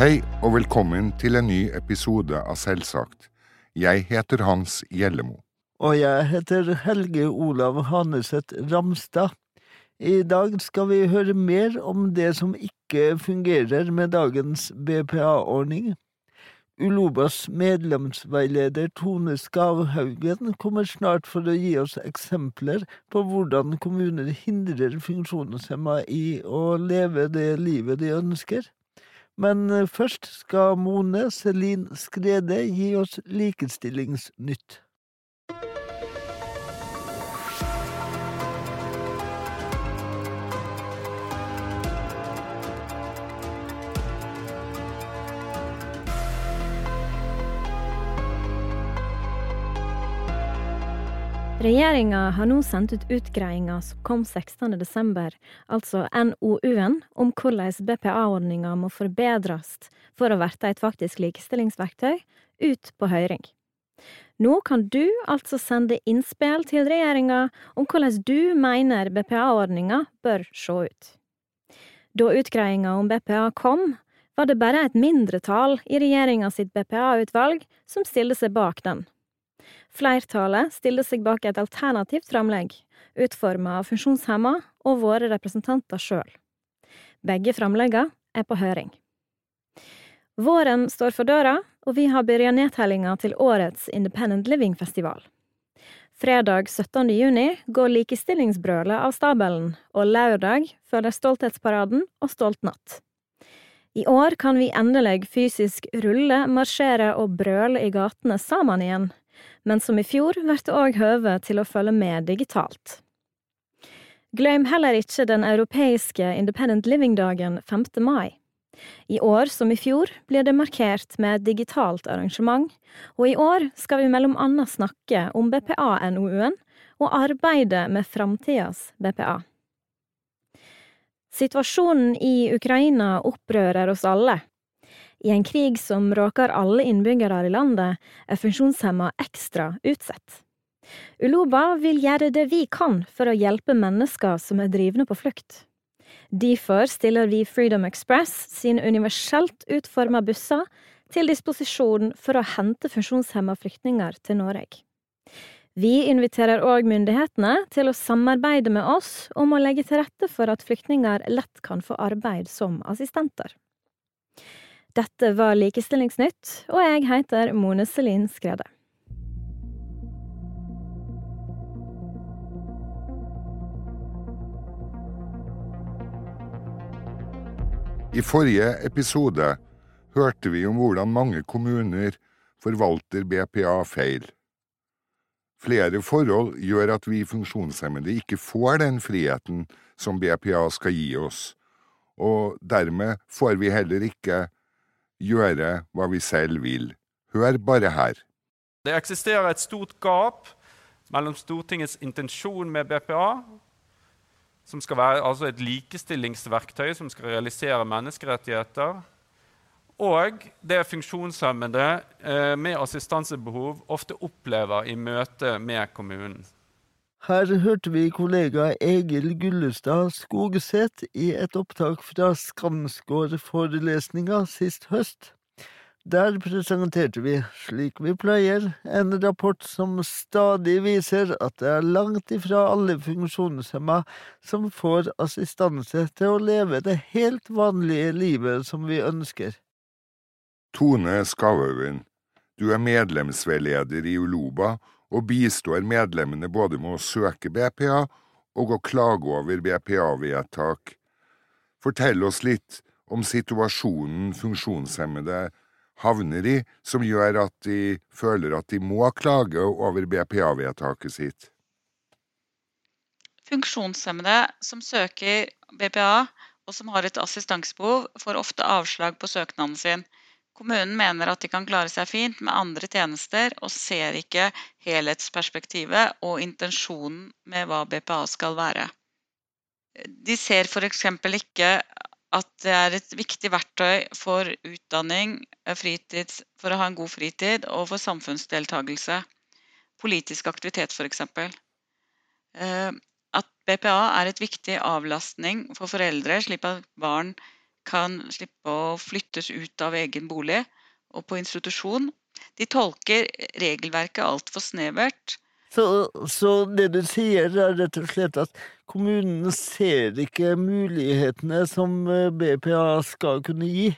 Hei og velkommen til en ny episode av Selvsagt. Jeg heter Hans Gjellemo. Og jeg heter Helge Olav Haneseth Ramstad. I dag skal vi høre mer om det som ikke fungerer med dagens BPA-ordning. Ulobas medlemsveileder Tone Skavhaugen kommer snart for å gi oss eksempler på hvordan kommuner hindrer funksjonshemma i å leve det livet de ønsker. Men først skal Mone Selin Skrede gi oss likestillingsnytt. Regjeringa har nå sendt ut utgreiinga som kom 16.12., altså NOU-en, om hvordan BPA-ordninga må forbedres for å bli et faktisk likestillingsverktøy, ut på høring. Nå kan du altså sende innspill til regjeringa om hvordan du mener BPA-ordninga bør se ut. Da utgreiinga om BPA kom, var det bare et mindretall i regjeringa sitt BPA-utvalg som stilte seg bak den. Flertallet stiller seg bak et alternativt framlegg, utforma av funksjonshemma og våre representanter sjøl. Begge framleggene er på høring. Våren står for døra, og vi har begynt nedtellinga til årets Independent Living-festival. Fredag 17. juni går likestillingsbrølet av stabelen, og lørdag følger Stolthetsparaden og Stolt natt. I år kan vi endelig fysisk rulle, marsjere og brøle i gatene sammen igjen, men som i fjor blir det òg høve til å følge med digitalt. Glem heller ikke den europeiske Independent Living-dagen 5. mai. I år som i fjor blir det markert med et digitalt arrangement, og i år skal vi mellom annet snakke om BPA-NOU-en og arbeidet med framtidas BPA. Situasjonen i Ukraina opprører oss alle. I en krig som råker alle innbyggere i landet, er funksjonshemma ekstra utsatt. Uloba vil gjøre det vi kan for å hjelpe mennesker som er drivne på flukt. Derfor stiller vi Freedom Express sine universelt utforma busser til disposisjon for å hente funksjonshemma flyktninger til Norge. Vi inviterer òg myndighetene til å samarbeide med oss om å legge til rette for at flyktninger lett kan få arbeid som assistenter. Dette var Likestillingsnytt, og jeg heter Mone Selin Skrede. I forrige episode hørte vi om hvordan mange kommuner forvalter BPA feil. Flere forhold gjør at vi funksjonshemmede ikke får den friheten som BPA skal gi oss, og dermed får vi heller ikke gjøre hva vi selv vil. Hør bare her. Det eksisterer et stort gap mellom Stortingets intensjon med BPA, som skal være altså et likestillingsverktøy som skal realisere menneskerettigheter, og det funksjonshemmede eh, med assistansebehov ofte opplever i møte med kommunen. Her hørte vi kollega Egil Gullestad Skogseth i et opptak fra Skansgård-forelesninga sist høst. Der presenterte vi, slik vi pleier, en rapport som stadig viser at det er langt ifra alle funksjonshemma som får assistanse til å leve det helt vanlige livet som vi ønsker. Tone Skavøven, du er medlemsveileder i Uloba og bistår medlemmene både med å søke BPA og å klage over BPA-vedtak. Fortell oss litt om situasjonen funksjonshemmede havner i, som gjør at de føler at de må klage over BPA-vedtaket sitt. Funksjonshemmede som søker BPA og som har et assistansebehov, får ofte avslag på søknaden sin. Kommunen mener at de kan klare seg fint med andre tjenester, og ser ikke helhetsperspektivet og intensjonen med hva BPA skal være. De ser f.eks. ikke at det er et viktig verktøy for utdanning, fritids, for å ha en god fritid og for samfunnsdeltagelse. Politisk aktivitet, f.eks. Eh, at BPA er et viktig avlastning for foreldre, slik at barn kan slippe å flyttes ut av egen bolig og på institusjon. De tolker regelverket altfor snevert. Så, så det du sier, er rett og slett at kommunen ser ikke mulighetene som eh, BPA skal kunne gi?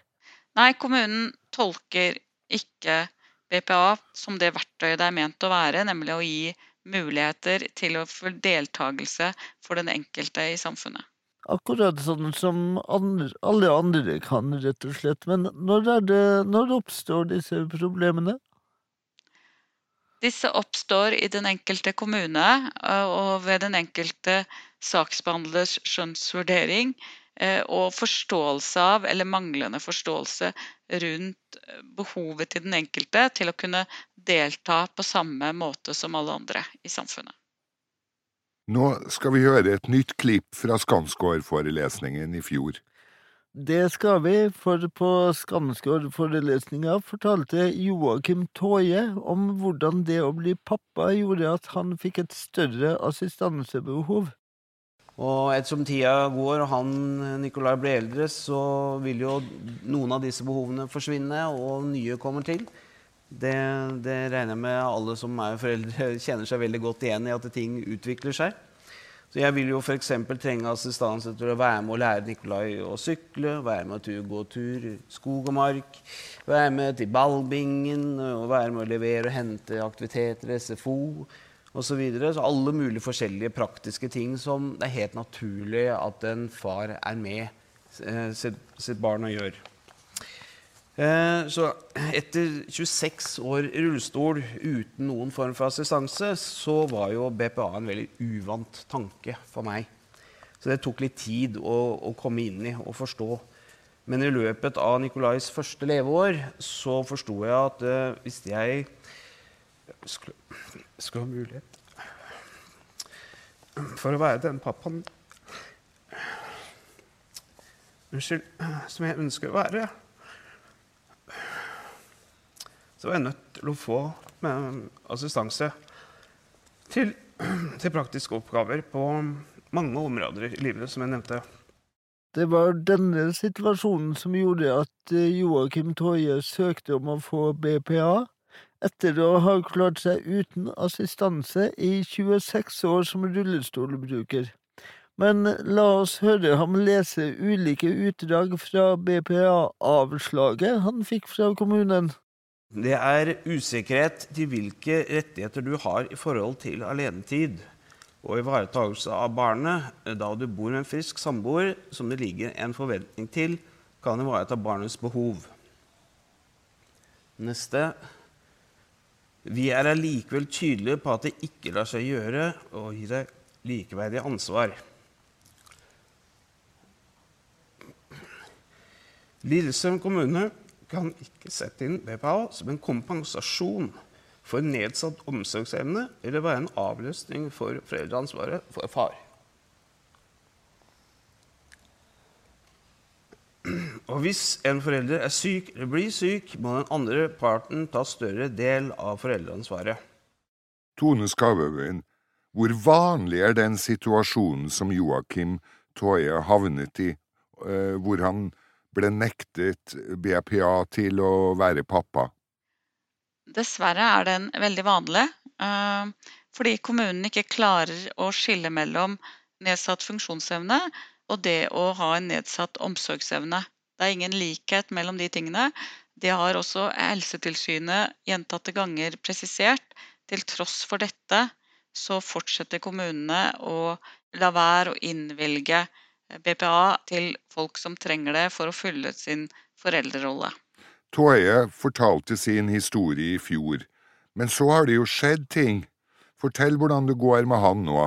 Nei, kommunen tolker ikke BPA som det verktøyet det er ment å være, nemlig å gi muligheter til å få deltakelse for den enkelte i samfunnet. Akkurat sånn som andre, alle andre kan, rett og slett. Men når, det, når oppstår disse problemene? Disse oppstår i den enkelte kommune eh, og ved den enkelte saksbehandlers skjønnsvurdering eh, og forståelse av, eller manglende forståelse rundt eh, behovet til den enkelte til å kunne delta på samme måte som alle andre i samfunnet. Nå skal vi høre et nytt klipp fra Skansgård-forelesningen i fjor. Det skal vi, for på Skansgård-forelesninga fortalte Joakim Tåje om hvordan det å bli pappa gjorde at han fikk et større assistansebehov. Og ettersom tida går og han Nikolai blir eldre, så vil jo noen av disse behovene forsvinne, og nye kommer til. Det, det, regner jeg med alle som er foreldre, kjenner seg veldig godt igjen i at ting utvikler seg. Så jeg vil jo f.eks. trenge assistanse til å være med å lære Nikolai å sykle, være med til å gå tur i skog og mark, være med til ballbingen, og være med å levere og hente aktiviteter, SFO osv. Så, videre. så alle mulige forskjellige praktiske ting som det er helt naturlig at en far er med eh, sitt barn og gjør. Eh, så etter 26 år i rullestol uten noen form for assistanse, så var jo BPA en veldig uvant tanke for meg. Så det tok litt tid å, å komme inn i og forstå. Men i løpet av Nikolais første leveår så forsto jeg at uh, hvis jeg skulle, skulle, ha mulighet for å være den pappaen Unnskyld, som jeg ønsker å være så var jeg nødt til å få assistanse til, til, praktiske oppgaver på mange områder i livet, som jeg nevnte. Det var denne situasjonen som gjorde at eh, Joakim Toje søkte om å få BPA, etter å ha klart seg uten assistanse i 26 år som rullestolbruker. Men la oss høre ham lese ulike utdrag fra BPA-avslaget han fikk fra kommunen. Det er usikkerhet til hvilke rettigheter du har i forhold til alenetid og ivaretakelse av barnet da du bor med en frisk samboer som det ligger en forventning til kan ivareta barnets behov. Neste. Vi er allikevel tydelige på at det ikke lar seg gjøre å gi deg likeverdig ansvar. Lillesøm kommune kan ikke sette inn BPA som en kompensasjon for nedsatt omsorgsevne eller være en avløsning for foreldreansvaret for far. Og hvis en forelder er syk eller blir syk, må den andre parten ta større del av foreldreansvaret. Tone Skavøyen, hvor vanlig er den situasjonen som Joakim Toje havnet i, eh, hvor han ble nektet BPA til å være pappa? Dessverre er den veldig vanlig, eh, fordi kommunen ikke klarer å skille mellom nedsatt funksjonsevne og det å ha en nedsatt omsorgsevne. Det er ingen likhet mellom de tingene. Det har også Helsetilsynet gjentatte ganger presisert. Til tross for dette så fortsetter kommunene å la være å innvilge BPA til folk som trenger det for å fylle sin foreldrerolle. Toye fortalte sin historie i fjor, men så har det jo skjedd ting. Fortell hvordan det går med han nå.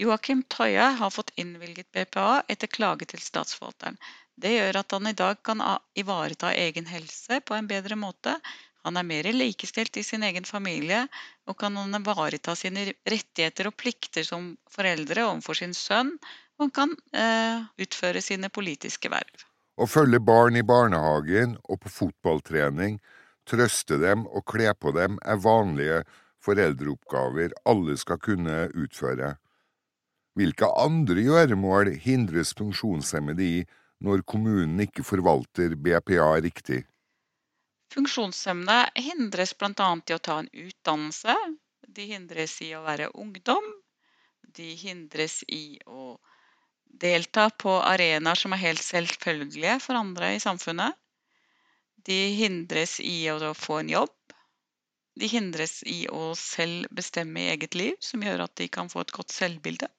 Joakim Toye har fått innvilget BPA etter klage til statsforvalteren. Det gjør at han i dag kan ivareta egen helse på en bedre måte. Han er mer likestilt i sin egen familie, og kan ivareta sine rettigheter og plikter som foreldre overfor sin sønn man kan eh, utføre sine politiske verv. Å følge barn i barnehagen og på fotballtrening, trøste dem og kle på dem er vanlige foreldreoppgaver alle skal kunne utføre. Hvilke andre gjøremål hindres funksjonshemmede i når kommunen ikke forvalter BPA riktig? Funksjonshemmede hindres bl.a. i å ta en utdannelse. De hindres i å være ungdom. De hindres i å delta på arenaer som er helt selvfølgelige for andre i samfunnet. De hindres i å få en jobb. De hindres i å selv bestemme i eget liv, som gjør at de kan få et godt selvbilde.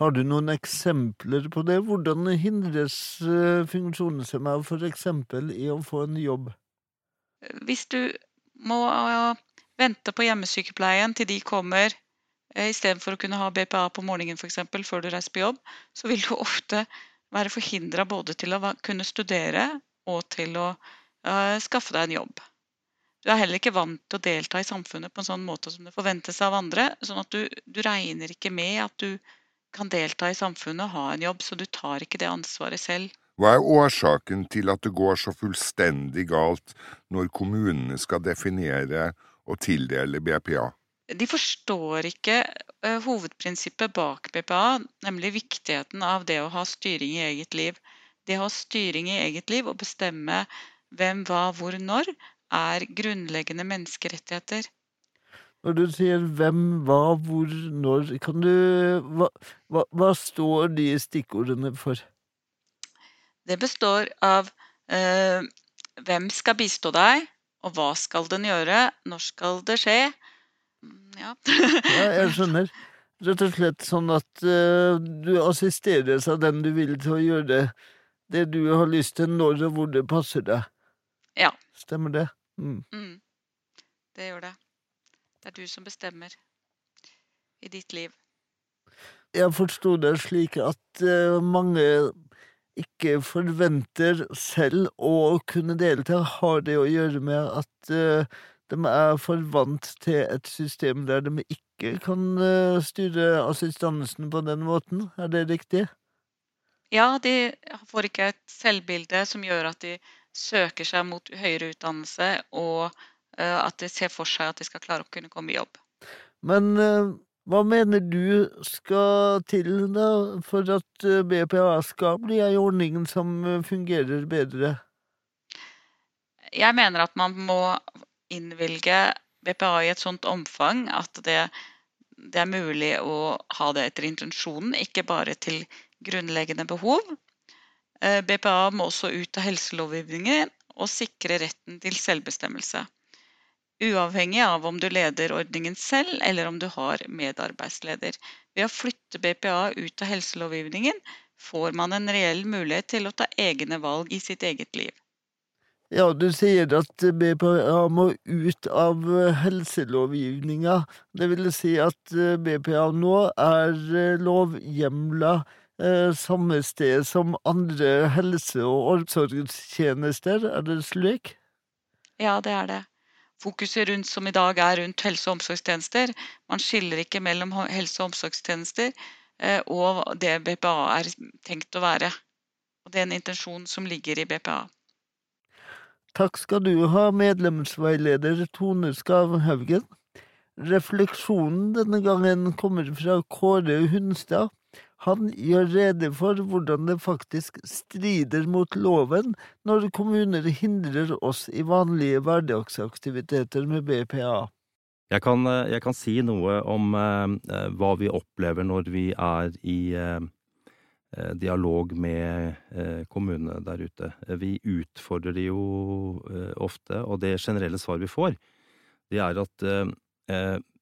Har du noen eksempler på det? Hvordan hindres eh, funksjonshemmede f.eks. i å få en jobb? Hvis du må vente på hjemmesykepleien til de kommer eh, istedenfor å kunne ha BPA på morgenen f.eks. før du reiser på jobb, så vil du ofte være forhindra både til å kunne studere og til å uh, skaffe deg en jobb. Du er heller ikke vant til å delta i samfunnet på en sånn måte som det forventes av andre. sånn at du, du regner ikke med at du kan delta i samfunnet og ha en jobb, så du tar ikke det ansvaret selv. Hva er årsaken til at det går så fullstendig galt når kommunene skal definere og tildele BPA? De forstår ikke uh, hovedprinsippet bak BPA, nemlig viktigheten av det å ha styring i eget liv. Det å ha styring i eget liv og bestemme hvem, hva, hvor, når, er grunnleggende menneskerettigheter. Når du sier hvem, hva, hvor, når, kan du Hva, hva, hva står de stikkordene for? Det består av eh, hvem skal bistå deg, og hva skal den gjøre, når skal det skje? Ja. ja, jeg skjønner. Rett og slett sånn at uh, du assisteres av den du vil til å gjøre det, det du har lyst til, når og hvor det passer deg. Ja. Stemmer det? Mm. Mm. Det gjør det. Det er du som bestemmer i ditt liv. Jeg forsto det slik at uh, mange ikke forventer selv å kunne delta. Har det å gjøre med at uh, de er for vant til et system der de ikke kan uh, styre assistansen på den måten? Er det riktig? Ja, de får ikke et selvbilde som gjør at de søker seg mot høyere utdannelse, og eh, at de ser for seg at de skal klare å kunne komme i jobb. Men eh, hva mener du skal til da for at eh, BPA skal bli ei ordning som fungerer bedre? Jeg mener at man må innvilge BPA i et sånt omfang at det, det er mulig å ha det etter intensjonen, ikke bare til grunnleggende behov. Eh, BPA må også ut av helselovgivningen og sikre retten til selvbestemmelse. Uavhengig av om du leder ordningen selv eller om du har medarbeidsleder. Ved å flytte BPA ut av helselovgivningen får man en reell mulighet til å ta egne valg i sitt eget liv. Ja, du sier at BPA må ut av helselovgivninga. Det vil si at BPA nå er lovhjemla eh, samme sted som andre helse- og omsorgstjenester, er det slik? Ja, det er det. Fokuset rundt som i dag er rundt helse- og omsorgstjenester. Man skiller ikke mellom helse- og omsorgstjenester eh, og det BPA er tenkt å være. Og en intensjon som ligger i BPA. Takk skal du ha, medlemsveileder Tone Skavhaugen. Refleksjonen denne gangen kommer fra Kåre Hunstad. Han gjør rede for hvordan det faktisk strider mot loven når kommuner hindrer oss i vanlige hverdagsaktiviteter med BPA. Jeg kan, eh, jeg kan si noe om eh, eh, hva vi opplever når vi er i eh dialog med eh, kommunene der ute. Vi utfordrer de jo ofte, og det generelle svaret vi får, det er at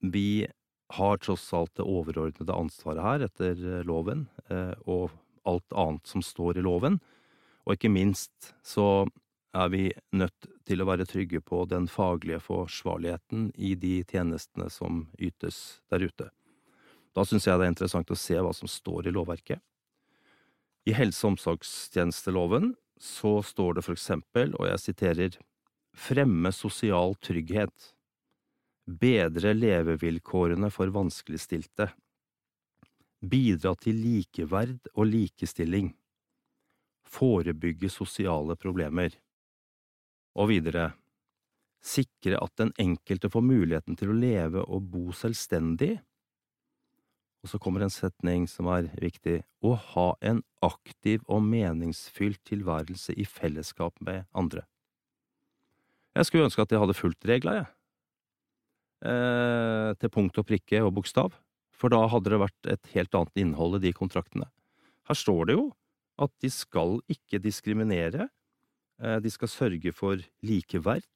vi har tross alt det overordnede ansvaret her etter eh, loven, eh, og alt annet som står i loven. Og ikke minst så er vi nødt til å være trygge på den faglige forsvarligheten i de tjenestene som ytes der ute. Da syns jeg det er interessant å se hva som står i lovverket. I helse- og omsorgstjenesteloven så står det for eksempel, og jeg siterer, fremme sosial trygghet. Bedre levevilkårene for vanskeligstilte, bidra til likeverd og likestilling, forebygge sosiale problemer, og videre sikre at den enkelte får muligheten til å leve og bo selvstendig, Og så kommer en setning som er viktig, å ha en aktiv og meningsfylt tilværelse i fellesskap med andre. Jeg skulle ønske at jeg hadde fulgt regla, jeg. Eh, til punkt og prikke og bokstav, for da hadde det vært et helt annet innhold i de kontraktene. Her står det jo at de skal ikke diskriminere, eh, de skal sørge for likeverd,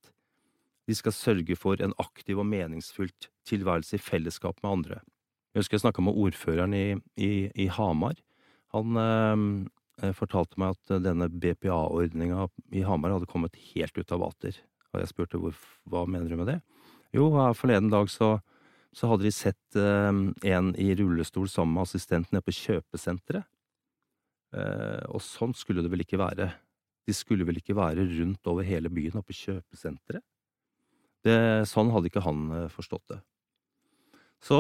de skal sørge for en aktiv og meningsfylt tilværelse i fellesskap med andre. Jeg husker jeg snakka med ordføreren i, i, i Hamar. Han eh, fortalte meg at denne BPA-ordninga i Hamar hadde kommet helt ut av vater. Og jeg spurte hvor, hva mener du med det? Jo, forleden dag så, så hadde de sett eh, en i rullestol sammen med assistent nede på kjøpesenteret. Eh, og sånn skulle det vel ikke være. De skulle vel ikke være rundt over hele byen og på kjøpesenteret? Sånn hadde ikke han eh, forstått det. Så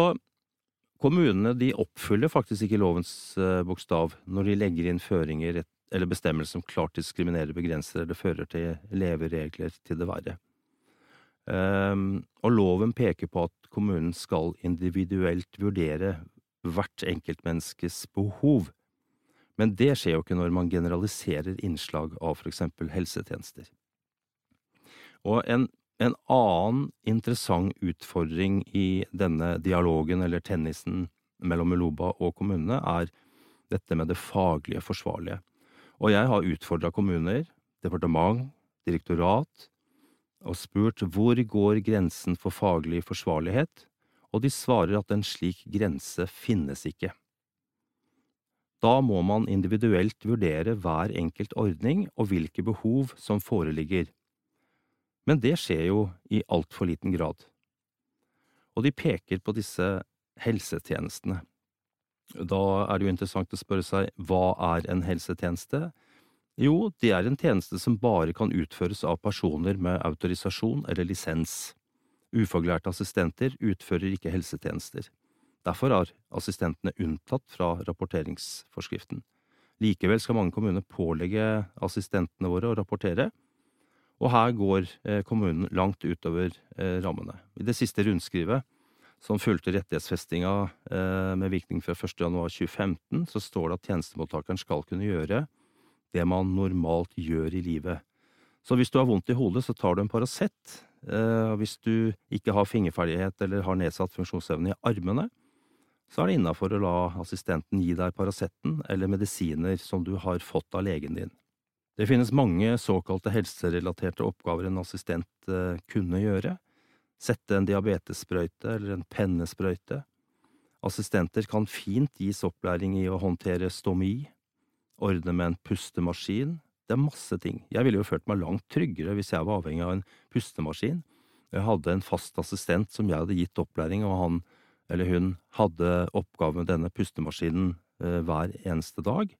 kommunene de oppfyller faktisk ikke lovens eh, bokstav når de legger inn føringer eller bestemmelser som klart diskriminerer, begrenser eller fører til leveregler til det verre. Um, og loven peker på at kommunen skal individuelt vurdere hvert enkeltmenneskes behov, men det skjer jo ikke når man generaliserer innslag av for eksempel helsetjenester. Og en, en annen interessant utfordring i denne dialogen eller tennisen mellom Uloba og kommunene er dette med det faglige forsvarlige. Og jeg har utfordra kommuner, departement, direktorat, og spurt hvor går grensen for faglig forsvarlighet, og de svarer at en slik grense finnes ikke. Da må man individuelt vurdere hver enkelt ordning og hvilke behov som foreligger. Men det skjer jo i altfor liten grad. Og de peker på disse helsetjenestene. Da er det jo interessant å spørre seg hva er en helsetjeneste? Jo, det er en tjeneste som bare kan utføres av personer med autorisasjon eller lisens. Ufaglærte assistenter utfører ikke helsetjenester. Derfor er assistentene unntatt fra rapporteringsforskriften. Likevel skal mange kommuner pålegge assistentene våre å rapportere, og her går eh, kommunen langt utover eh, rammene. I det siste rundskrivet som fulgte rettighetsfestinga eh, med virkning fra 1.1.2015, så står det at tjenestemottakeren skal kunne gjøre det man normalt gjør i livet. Så hvis du har vondt i hodet, så tar du en Paracet. Hvis du ikke har fingerferdighet eller har nedsatt funksjonsevne i armene, så er det innafor å la assistenten gi deg Paraceten eller medisiner som du har fått av legen din. Det finnes mange såkalte helserelaterte oppgaver en assistent eh, kunne gjøre, sette en diabetessprøyte eller en pennesprøyte. Assistenter kan fint gis opplæring i å håndtere stomi, ordne med en pustemaskin. Det er masse ting. Jeg ville jo følt meg langt tryggere hvis jeg var avhengig av en pustemaskin. Jeg hadde en fast assistent som jeg hadde gitt opplæring, og han eller hun hadde oppgave med denne pustemaskinen eh, hver eneste dag.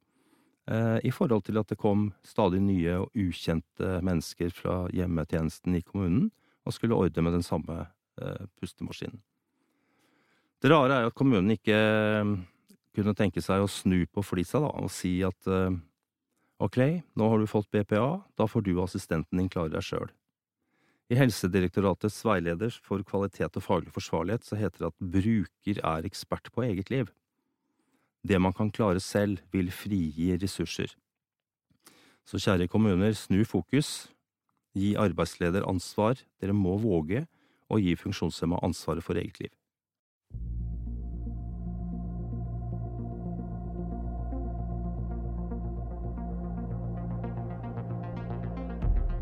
Eh, I forhold til at det kom stadig nye og ukjente mennesker fra hjemmetjenesten i kommunen og skulle ordne med den samme eh, pustemaskinen. Det rare er at kommunen ikke eh, kunne tenke seg å snu på flisa da, og si at ok, nå har du fått BPA, da får du og assistenten din klare deg sjøl. I Helsedirektoratets veileder for kvalitet og faglig forsvarlighet så heter det at bruker er ekspert på eget liv. Det man kan klare selv, vil frigi ressurser. Så kjære kommuner, snu fokus, Gi arbeidsleder ansvar, dere må våge å gi funksjonshemma ansvaret for eget liv.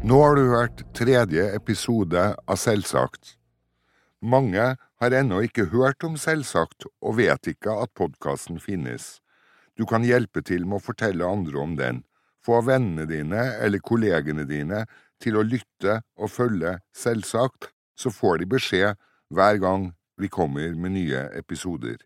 Nå har du hørt tredje episode av Selvsagt. Mange har ennå ikke hørt om Selvsagt og vet ikke at podkasten finnes. Du kan hjelpe til med å fortelle andre om den. Få vennene dine eller kollegene dine til å lytte og følge Selvsagt, så får de beskjed hver gang vi kommer med nye episoder.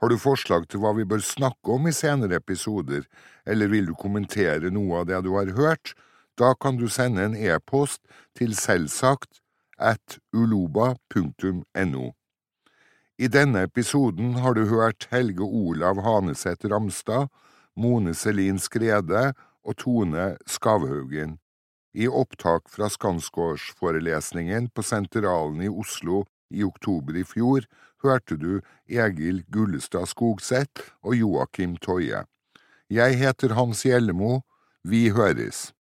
Har du forslag til hva vi bør snakke om i senere episoder, eller vil du kommentere noe av det du har hørt, da kan du sende en e-post til selvsagt at uloba.no. I denne episoden har du hørt Helge Olav Haneseth Ramstad, Mone Selin Skrede og Tone Skavhaugen. I opptak fra Skansgårdsforelesningen på Sentralen i Oslo I oktober i fjor hørte du Egil Gullestad Skogseth og Joakim Toie. Jeg heter Hans Gjellemo. Vi høres.